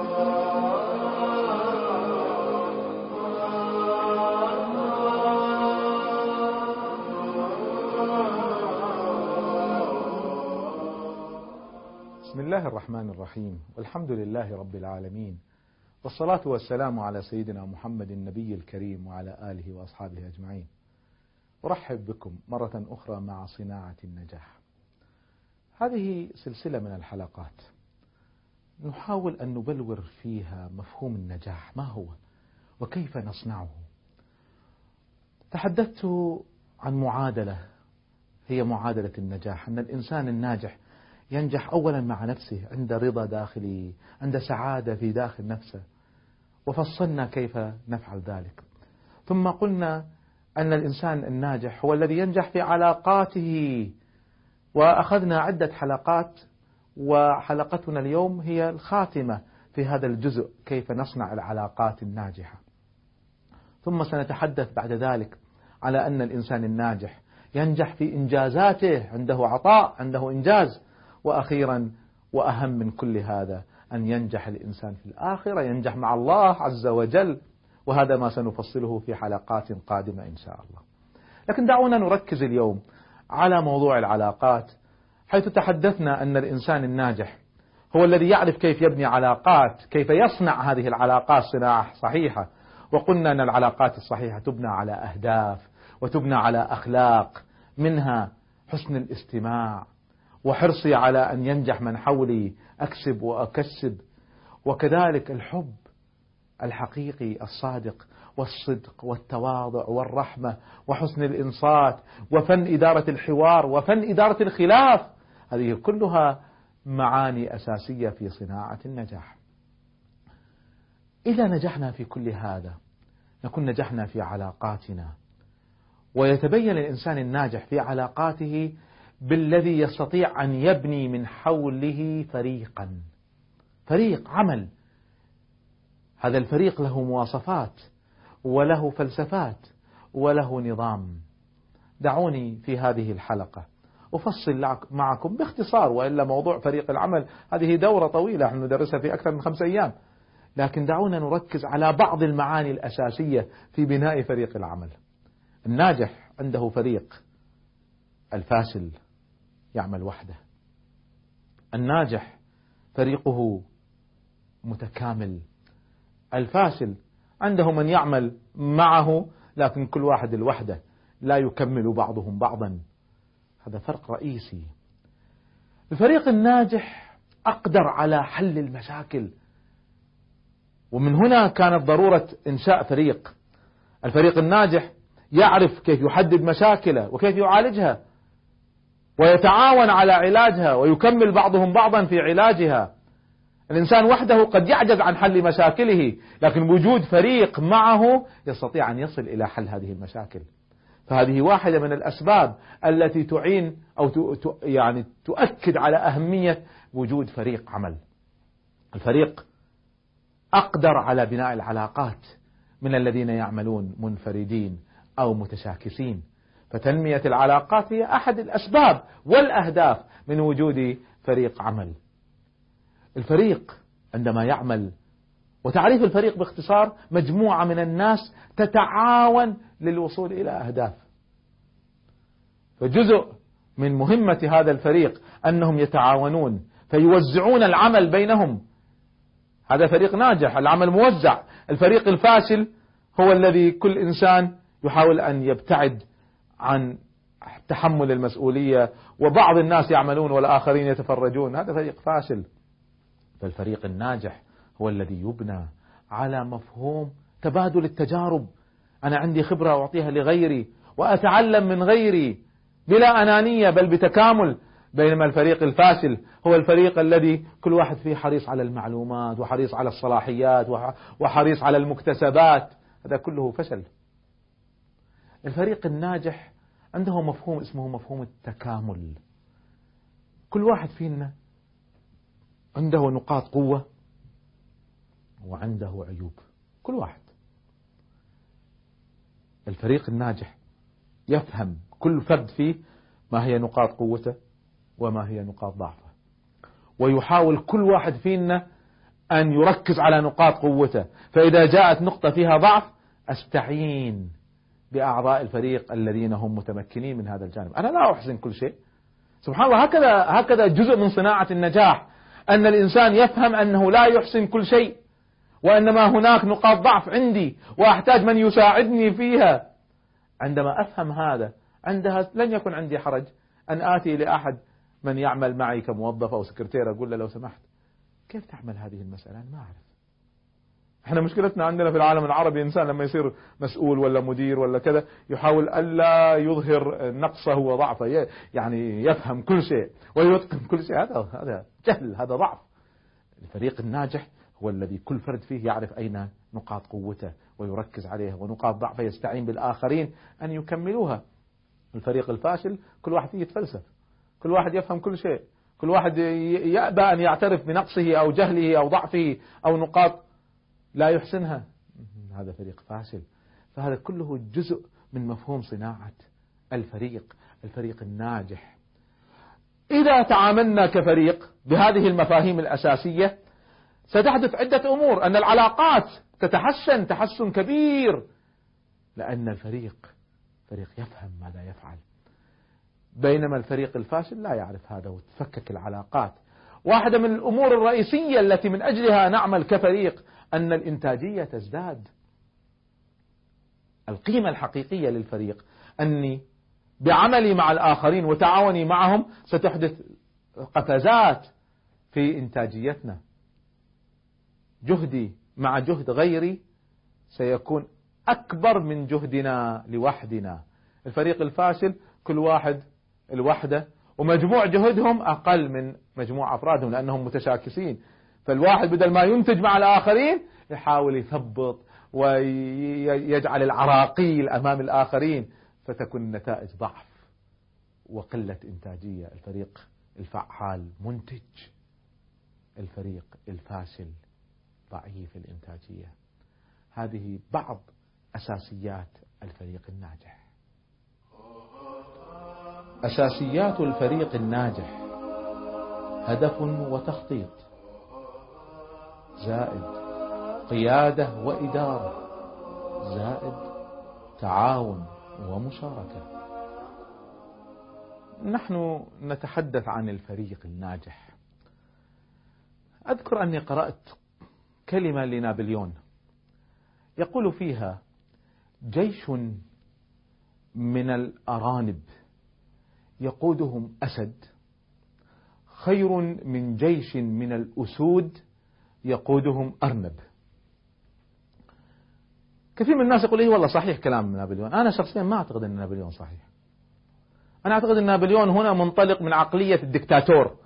بسم الله الرحمن الرحيم. والحمد لله رب العالمين. والصلاة والسلام على سيدنا محمد النبي الكريم وعلى آله وأصحابه أجمعين. أرحب بكم مرة أخرى مع صناعة النجاح. هذه سلسلة من الحلقات. نحاول أن نبلور فيها مفهوم النجاح. ما هو؟ وكيف نصنعه؟ تحدثت عن معادلة. هي معادلة النجاح. أن الإنسان الناجح ينجح أولا مع نفسه عند رضا داخلي عند سعادة في داخل نفسه. وفصلنا كيف نفعل ذلك. ثم قلنا أن الإنسان الناجح هو الذي ينجح في علاقاته. وأخذنا عدة حلقات وحلقتنا اليوم هي الخاتمة في هذا الجزء كيف نصنع العلاقات الناجحة. ثم سنتحدث بعد ذلك على أن الإنسان الناجح ينجح في إنجازاته عنده عطاء عنده إنجاز. وأخيرا وأهم من كل هذا أن ينجح الإنسان في الآخرة ينجح مع الله عز وجل. وهذا ما سنفصله في حلقات قادمة إن شاء الله. لكن دعونا نركز اليوم على موضوع العلاقات حيث تحدثنا أن الإنسان الناجح هو الذي يعرف كيف يبني علاقات كيف يصنع هذه العلاقات صناعة صحيحة. وقلنا أن العلاقات الصحيحة تبنى على أهداف وتبنى على أخلاق منها حسن الاستماع وحرصي على أن ينجح من حولي أكسب وأكسب. وكذلك الحب الحقيقي الصادق والصدق والتواضع والرحمة وحسن الإنصات وفن إدارة الحوار وفن إدارة الخلاف. هذه كلها معاني أساسية في صناعة النجاح. إذا نجحنا في كل هذا نكون نجحنا في علاقاتنا ويتبين الإنسان الناجح في علاقاته بالذي يستطيع أن يبني من حوله فريقا. فريق عمل. هذا الفريق له مواصفات وله فلسفات وله نظام. دعوني في هذه الحلقة. أفصل معكم باختصار وإلا موضوع فريق العمل. هذه دورة طويلة نحن ندرسها في أكثر من خمسة أيام. لكن دعونا نركز على بعض المعاني الأساسية في بناء فريق العمل. الناجح عنده فريق الفاشل يعمل وحده. الناجح فريقه متكامل. الفاشل عنده من يعمل معه لكن كل واحد لوحده لا يكمل بعضهم بعضا. هذا فرق رئيسي. الفريق الناجح أقدر على حل المشاكل. ومن هنا كانت ضرورة إنشاء فريق. الفريق الناجح يعرف كيف يحدد مشاكله وكيف يعالجها ويتعاون على علاجها ويكمل بعضهم بعضا في علاجها. الإنسان وحده قد يعجز عن حل مشاكله لكن وجود فريق معه يستطيع أن يصل إلى حل هذه المشاكل. فهذه واحدة من الأسباب التي تعين أو يعني تؤكد على أهمية وجود فريق عمل. الفريق أقدر على بناء العلاقات من الذين يعملون منفردين أو متشاكسين. فتنمية العلاقات هي أحد الأسباب والأهداف من وجود فريق عمل. الفريق عندما يعمل وتعريف الفريق باختصار مجموعة من الناس تتعاون للوصول إلى أهداف. فجزء من مهمة هذا الفريق أنهم يتعاونون فيوزعون العمل بينهم. هذا فريق ناجح العمل موزع. الفريق الفاشل هو الذي كل إنسان يحاول أن يبتعد عن تحمل المسؤولية وبعض الناس يعملون والآخرين يتفرجون. هذا فريق فاشل. فالفريق الناجح هو الذي يبنى على مفهوم تبادل التجارب. أنا عندي خبرة أعطيها لغيري وأتعلم من غيري بلا أنانية بل بتكامل. بينما الفريق الفاشل هو الفريق الذي كل واحد فيه حريص على المعلومات وحريص على الصلاحيات وحريص على المكتسبات. هذا كله فشل. الفريق الناجح عنده مفهوم اسمه مفهوم التكامل. كل واحد فينا عنده نقاط قوة وعنده عيوب. كل واحد. الفريق الناجح يفهم كل فرد فيه ما هي نقاط قوته وما هي نقاط ضعفه. ويحاول كل واحد فينا أن يركز على نقاط قوته. فإذا جاءت نقطة فيها ضعف أستعين بأعضاء الفريق الذين هم متمكنين من هذا الجانب. أنا لا أحسن كل شيء. سبحان الله هكذا هكذا جزء من صناعة النجاح. أن الإنسان يفهم أنه لا يحسن كل شيء. وإنما هناك نقاط ضعف عندي وأحتاج من يساعدني فيها. عندما أفهم هذا عندها لن يكن عندي حرج أن آتي لأحد من يعمل معي كموظف أو سكرتير أقول له لو سمحت كيف تعمل هذه المسألة؟ أنا ما أعرف. إحنا مشكلتنا عندنا في العالم العربي إنسان لما يصير مسؤول ولا مدير ولا كذا يحاول الا يظهر نقصه وضعفه يعني يفهم كل شيء ويتقن كل شيء. هذا هذا جهل هذا ضعف. الفريق الناجح هو الذي كل فرد فيه يعرف أين نقاط قوته ويركز عليها ونقاط ضعفه يستعين بالآخرين أن يكملوها. الفريق الفاشل كل واحد يتفلسف. كل واحد يفهم كل شيء. كل واحد يأبى أن يعترف بنقصه أو جهله أو ضعفه أو نقاط لا يحسنها. هذا فريق فاشل. فهذا كله جزء من مفهوم صناعة الفريق الفريق الناجح. إذا تعاملنا كفريق بهذه المفاهيم الأساسية ستحدث عدة أمور. أن العلاقات تتحسن تحسن كبير. لأن الفريق فريق يفهم ماذا يفعل. بينما الفريق الفاشل لا يعرف هذا وتفكك العلاقات. واحدة من الأمور الرئيسية التي من أجلها نعمل كفريق أن الإنتاجية تزداد. القيمة الحقيقية للفريق. أني بعملي مع الآخرين وتعاوني معهم ستحدث قفزات في إنتاجيتنا. جهدي مع جهد غيري سيكون أكبر من جهدنا لوحدنا. الفريق الفاشل كل واحد الوحدة ومجموع جهدهم أقل من مجموع أفرادهم لأنهم متشاكسين. فالواحد بدل ما ينتج مع الآخرين يحاول يثبط ويجعل العراقيل أمام الآخرين فتكون النتائج ضعف وقلة إنتاجية. الفريق الفعال منتج الفريق الفاشل ضعيف الإنتاجية. هذه بعض أساسيات الفريق الناجح. أساسيات الفريق الناجح هدف وتخطيط زائد قيادة وإدارة زائد تعاون ومشاركة. نحن نتحدث عن الفريق الناجح. أذكر أني قرأت كلمة لنابليون. يقول فيها جيش من الأرانب يقودهم أسد. خير من جيش من الأسود يقودهم أرنب. كثير من الناس يقول إيه والله صحيح كلام نابليون. أنا شخصيا ما أعتقد أن نابليون صحيح. أنا أعتقد أن نابليون هنا منطلق من عقلية الدكتاتور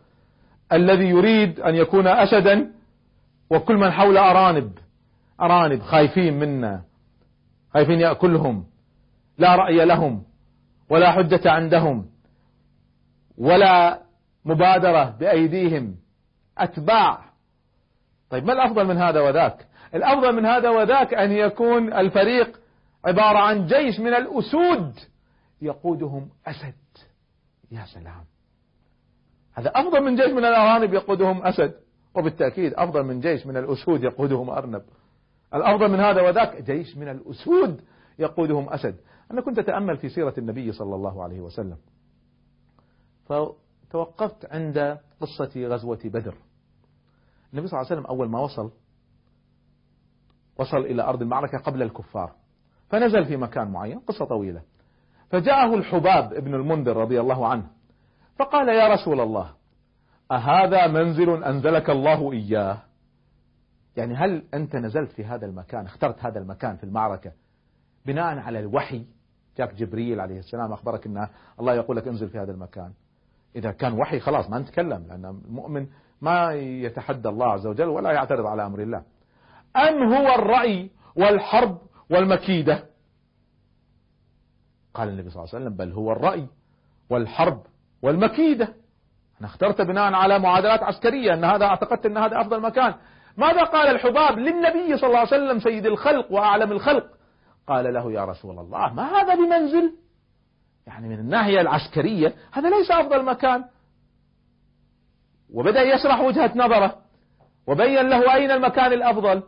الذي يريد أن يكون أسدا وكل من حوله أرانب أرانب خايفين منا خايفين يأكلهم لا رأي لهم ولا حجة عندهم ولا مبادرة بأيديهم أتباع. طيب ما الأفضل من هذا وذاك؟ الأفضل من هذا وذاك أن يكون الفريق عبارة عن جيش من الأسود يقودهم أسد. يا سلام. هذا أفضل من جيش من الأرانب يقودهم أسد. وبالتأكيد أفضل من جيش من الأسود يقودهم أرنب. الأفضل من هذا وذاك جيش من الأسود يقودهم أسد. أنا كنت أتأمل في سيرة النبي صلى الله عليه وسلم. فتوقفت عند قصة غزوة بدر. النبي صلى الله عليه وسلم أول ما وصل وصل إلى أرض المعركة قبل الكفار. فنزل في مكان معين قصة طويلة. فجاءه الحباب ابن المنذر رضي الله عنه فقال يا رسول الله أهذا منزل أنزلك الله إياه. يعني هل أنت نزلت في هذا المكان اخترت هذا المكان في المعركة بناء على الوحي؟ جاك جبريل عليه السلام أخبرك أن الله يقول لك انزل في هذا المكان. إذا كان وحي خلاص ما نتكلم لأن المؤمن ما يتحدى الله عز وجل ولا يعترض على أمر الله. أم هو الرأي والحرب والمكيدة؟ قال النبي صلى الله عليه وسلم بل هو الرأي والحرب والمكيدة. أنا اخترت بناء على معادلات عسكرية أن هذا أعتقدت أن هذا أفضل مكان. ماذا قال الحباب للنبي صلى الله عليه وسلم سيد الخلق وأعلم الخلق؟ قال له يا رسول الله ما هذا بمنزل؟ يعني من الناحية العسكرية هذا ليس أفضل مكان. وبدأ يشرح وجهة نظره وبين له أين المكان الأفضل.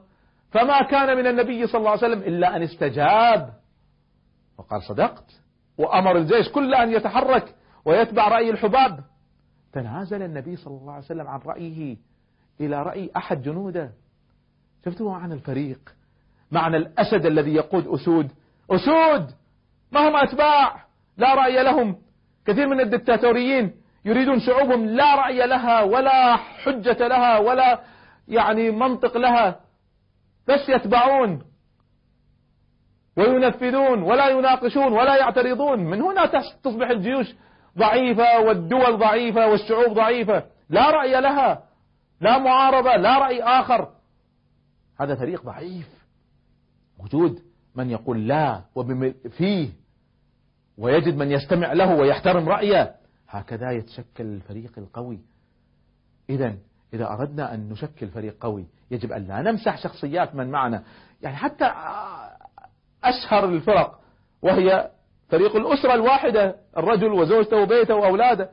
فما كان من النبي صلى الله عليه وسلم إلا أن استجاب. وقال صدقت وأمر الجيش كله أن يتحرك ويتبع رأي الحباب. تنازل النبي صلى الله عليه وسلم عن رأيه إلى رأي أحد جنوده. شفتوا معنى الفريق؟ معنى الأسد الذي يقود أسود. أسود! ما هم أتباع! لا رأي لهم. كثير من الدكتاتوريين يريدون شعوبهم لا رأي لها ولا حجة لها ولا يعني منطق لها. بس يتبعون. وينفذون ولا يناقشون ولا يعترضون. من هنا تصبح الجيوش ضعيفة والدول ضعيفة والشعوب ضعيفة. لا رأي لها لا معارضة لا رأي آخر. هذا فريق ضعيف. وجود من يقول لا فيه ويجد من يستمع له ويحترم رأيه. هكذا يتشكل الفريق القوي. إذا إذا أردنا أن نشكل فريق قوي يجب أن لا نمسح شخصيات من معنا. يعني حتى أشهر الفرق وهي فريق الأسرة الواحدة الرجل وزوجته وبيته وأولاده.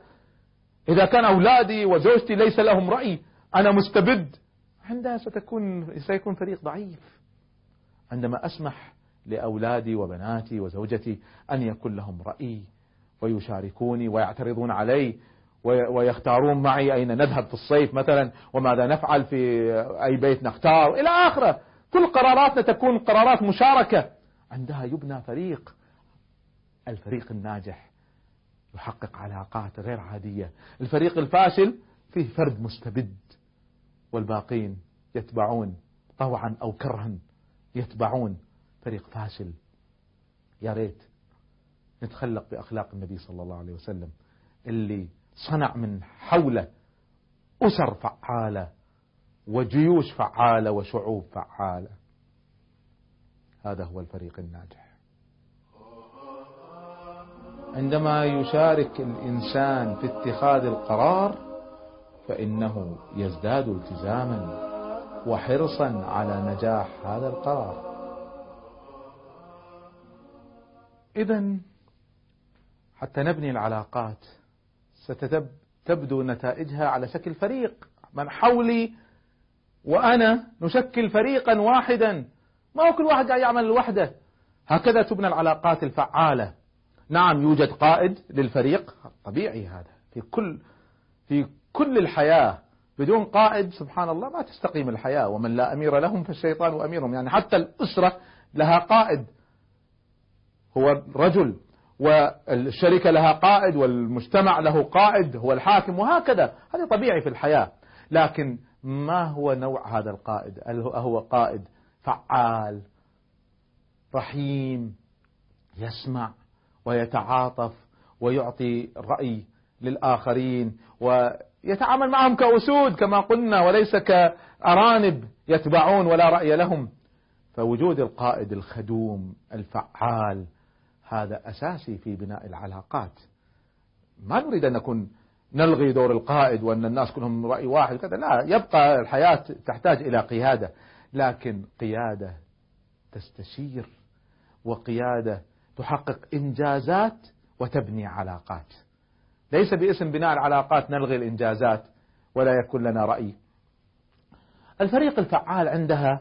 إذا كان أولادي وزوجتي ليس لهم رأي أنا مستبد. عندها ستكون سيكون فريق ضعيف. عندما أسمح لأولادي وبناتي وزوجتي أن يكون لهم رأي ويشاركوني ويعترضون علي ويختارون معي أين نذهب في الصيف مثلا وماذا نفعل في أي بيت نختار إلى آخره. كل قراراتنا تكون قرارات مشاركة. عندها يبنى فريق. الفريق الناجح يحقق علاقات غير عادية. الفريق الفاشل فيه فرد مستبد والباقين يتبعون طوعا أو كرها يتبعون فريق فاشل. يا ريت نتخلق بأخلاق النبي صلى الله عليه وسلم اللي صنع من حوله أسر فعالة وجيوش فعالة وشعوب فعالة. هذا هو الفريق الناجح. عندما يشارك الإنسان في اتخاذ القرار فإنه يزداد التزاما وحرصا على نجاح هذا القرار. إذا حتى نبني العلاقات ستبدو نتائجها على شكل فريق. من حولي وأنا نشكل فريقا واحدا. ما هو كل واحد قاعد يعمل لوحده؟ هكذا تبنى العلاقات الفعالة. نعم يوجد قائد للفريق. طبيعي هذا. في كل في كل الحياة بدون قائد سبحان الله ما تستقيم الحياة. ومن لا أمير لهم فالشيطان أميرهم. يعني حتى الأسرة لها قائد. هو رجل والشركة لها قائد والمجتمع له قائد هو الحاكم وهكذا. هذا طبيعي في الحياة. لكن ما هو نوع هذا القائد؟ هل هو قائد فعال رحيم يسمع ويتعاطف ويعطي رأي للآخرين ويتعامل معهم كأسود كما قلنا وليس كأرانب يتبعون ولا رأي لهم. فوجود القائد الخدوم الفعال هذا أساسي في بناء العلاقات. ما نريد أن نكون نلغي دور القائد وأن الناس كلهم رأي واحد كذا لا يبقى الحياة تحتاج إلى قيادة. لكن قيادة تستشير وقيادة تحقق إنجازات وتبني علاقات. ليس باسم بناء العلاقات نلغي الإنجازات ولا يكون لنا رأي. الفريق الفعال عندها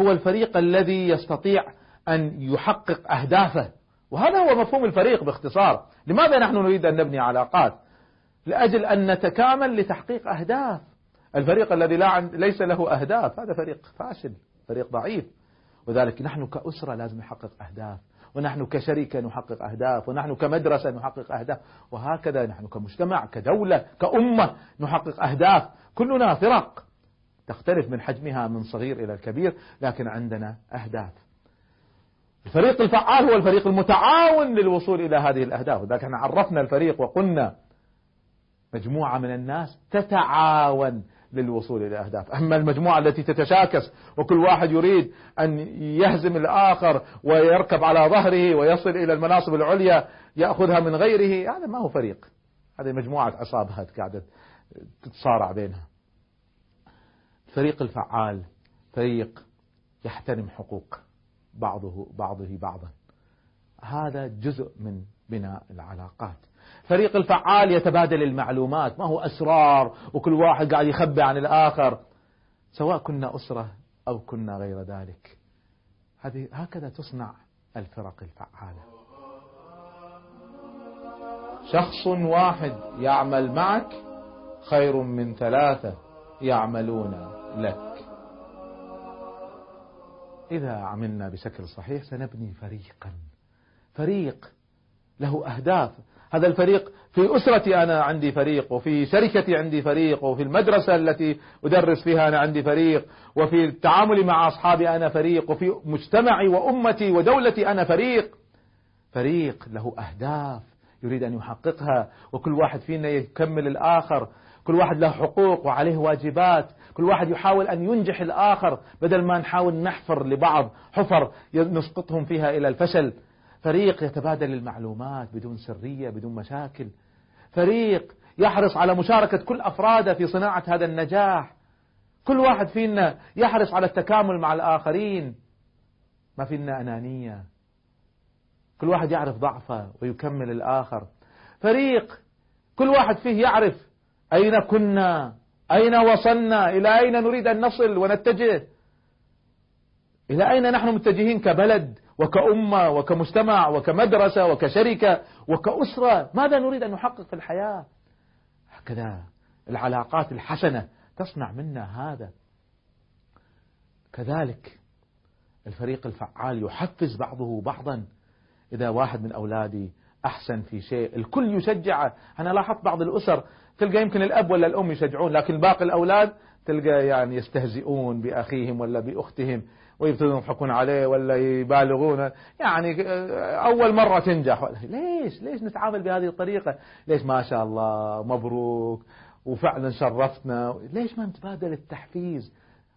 هو الفريق الذي يستطيع أن يحقق أهدافه. وهذا هو مفهوم الفريق باختصار. لماذا نحن نريد أن نبني علاقات؟ لأجل أن نتكامل لتحقيق أهداف. الفريق الذي لا ليس له أهداف هذا فريق فاشل فريق ضعيف. وذلك نحن كأسرة لازم نحقق أهداف. ونحن كشركة نحقق أهداف ونحن كمدرسة نحقق أهداف وهكذا نحن كمجتمع كدولة كأمة نحقق أهداف. كلنا فرق. تختلف من حجمها من صغير إلى الكبير لكن عندنا أهداف. الفريق الفعال هو الفريق المتعاون للوصول إلى هذه الأهداف. وذلك إحنا عرفنا الفريق وقلنا مجموعة من الناس تتعاون. للوصول إلى أهداف. أما المجموعة التي تتشاكس وكل واحد يريد أن يهزم الآخر ويركب على ظهره ويصل إلى المناصب العليا يأخذها من غيره هذا ما هو فريق. هذه مجموعة عصابات قاعدة تتصارع بينها. الفريق الفعال فريق يحترم حقوق بعضه بعضه بعضا. هذا جزء من بناء العلاقات. فريق الفعال يتبادل المعلومات. ما هو أسرار وكل واحد قاعد يخبي عن الآخر. سواء كنا أسرة أو كنا غير ذلك. هذه هكذا تصنع الفرق الفعالة. شخص واحد يعمل معك خير من ثلاثة يعملون لك. إذا عملنا بشكل صحيح سنبني فريقا. فريق له أهداف. هذا الفريق في أسرتي أنا عندي فريق وفي شركتي عندي فريق وفي المدرسة التي أدرس فيها أنا عندي فريق وفي التعامل مع أصحابي أنا فريق وفي مجتمعي وأمتي ودولتي أنا فريق. فريق له أهداف يريد أن يحققها وكل واحد فينا يكمل الآخر. كل واحد له حقوق وعليه واجبات. كل واحد يحاول أن ينجح الآخر بدل ما نحاول نحفر لبعض حفر نسقطهم فيها إلى الفشل. فريق يتبادل المعلومات بدون سرية بدون مشاكل. فريق يحرص على مشاركة كل أفراده في صناعة هذا النجاح. كل واحد فينا يحرص على التكامل مع الآخرين. ما فينا أنانية. كل واحد يعرف ضعفه ويكمل الآخر. فريق كل واحد فيه يعرف أين كنا أين وصلنا إلى أين نريد أن نصل ونتجه. إلى أين نحن متجهين كبلد؟ وكأمة وكمجتمع وكمدرسة وكشركة وكأسرة ماذا نريد أن نحقق في الحياة؟ هكذا العلاقات الحسنة تصنع منا هذا. كذلك الفريق الفعال يحفز بعضه بعضا. إذا واحد من أولادي أحسن في شيء الكل يشجعه أنا لاحظت بعض الأسر تلقى يمكن الأب ولا الأم يشجعون لكن باقي الأولاد تلقى يعني يستهزئون بأخيهم ولا بأختهم. ويبتدون يضحكون عليه ولا يبالغون. يعني أول مرة تنجح. ليش؟ ليش نتعامل بهذه الطريقة؟ ليش؟ ما شاء الله مبروك وفعلا شرفتنا. ليش ما نتبادل التحفيز؟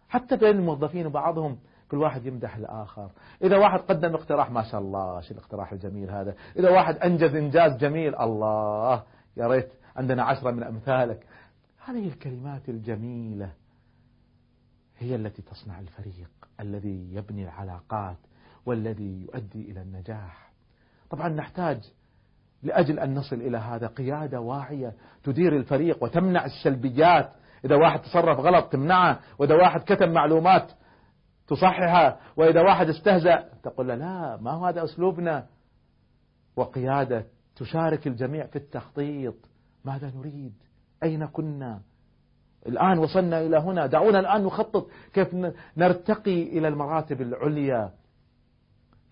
حتى بين الموظفين وبعضهم كل واحد يمدح الآخر. إذا واحد قدم اقتراح ما شاء الله شو الاقتراح الجميل هذا. إذا واحد أنجز إنجاز جميل الله يا ريت عندنا عشرة من أمثالك. هذه الكلمات الجميلة هي التي تصنع الفريق. الذي يبني العلاقات والذي يؤدي إلى النجاح. طبعا نحتاج لأجل أن نصل إلى هذا قيادة واعية تدير الفريق وتمنع السلبيات. إذا واحد تصرف غلط تمنعه وإذا واحد كتب معلومات تصححها وإذا واحد استهزأ تقول له لا ما هو هذا أسلوبنا؟ وقيادة تشارك الجميع في التخطيط. ماذا نريد؟ أين كنا؟ الآن وصلنا إلى هنا. دعونا الآن نخطط كيف نرتقي إلى المراتب العليا.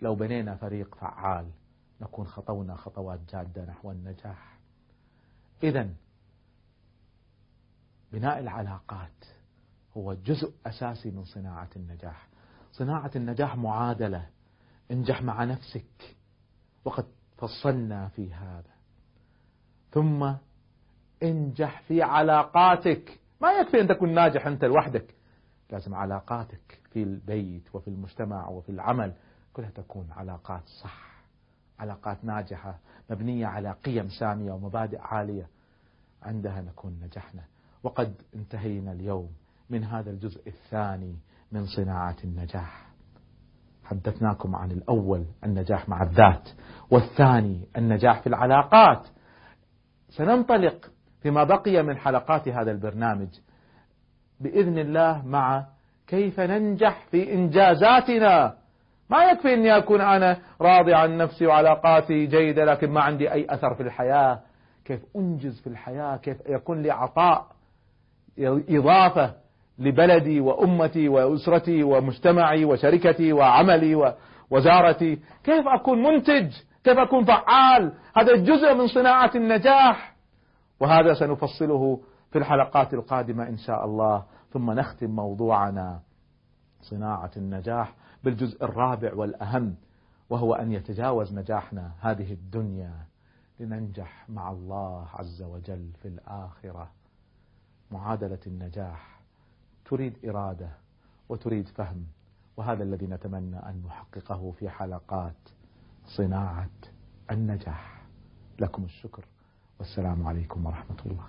لو بنينا فريق فعال نكون خطونا خطوات جادة نحو النجاح. إذا بناء العلاقات هو جزء أساسي من صناعة النجاح. صناعة النجاح معادلة. انجح مع نفسك. وقد فصلنا في هذا. ثم انجح في علاقاتك. ما يكفي أن تكون ناجح أنت لوحدك. لازم علاقاتك في البيت وفي المجتمع وفي العمل كلها تكون علاقات صح علاقات ناجحة مبنية على قيم سامية ومبادئ عالية. عندها نكون نجحنا. وقد انتهينا اليوم من هذا الجزء الثاني من صناعة النجاح. حدثناكم عن الأول النجاح مع الذات. والثاني النجاح في العلاقات. سننطلق فيما بقي من حلقات هذا البرنامج. بإذن الله مع كيف ننجح في إنجازاتنا. ما يكفي أني أكون أنا راضي عن نفسي وعلاقاتي جيدة لكن ما عندي أي أثر في الحياة. كيف أنجز في الحياة؟ كيف يكون لي عطاء إضافة لبلدي وأمتي وأسرتي ومجتمعي وشركتي وعملي ووزارتي؟ كيف أكون منتج؟ كيف أكون فعال؟ هذا جزء من صناعة النجاح. وهذا سنفصله في الحلقات القادمة إن شاء الله. ثم نختم موضوعنا صناعة النجاح بالجزء الرابع والأهم وهو أن يتجاوز نجاحنا هذه الدنيا لننجح مع الله عز وجل في الآخرة. معادلة النجاح تريد إرادة وتريد فهم وهذا الذي نتمنى أن نحققه في حلقات صناعة النجاح. لكم الشكر. والسلام عليكم ورحمة الله.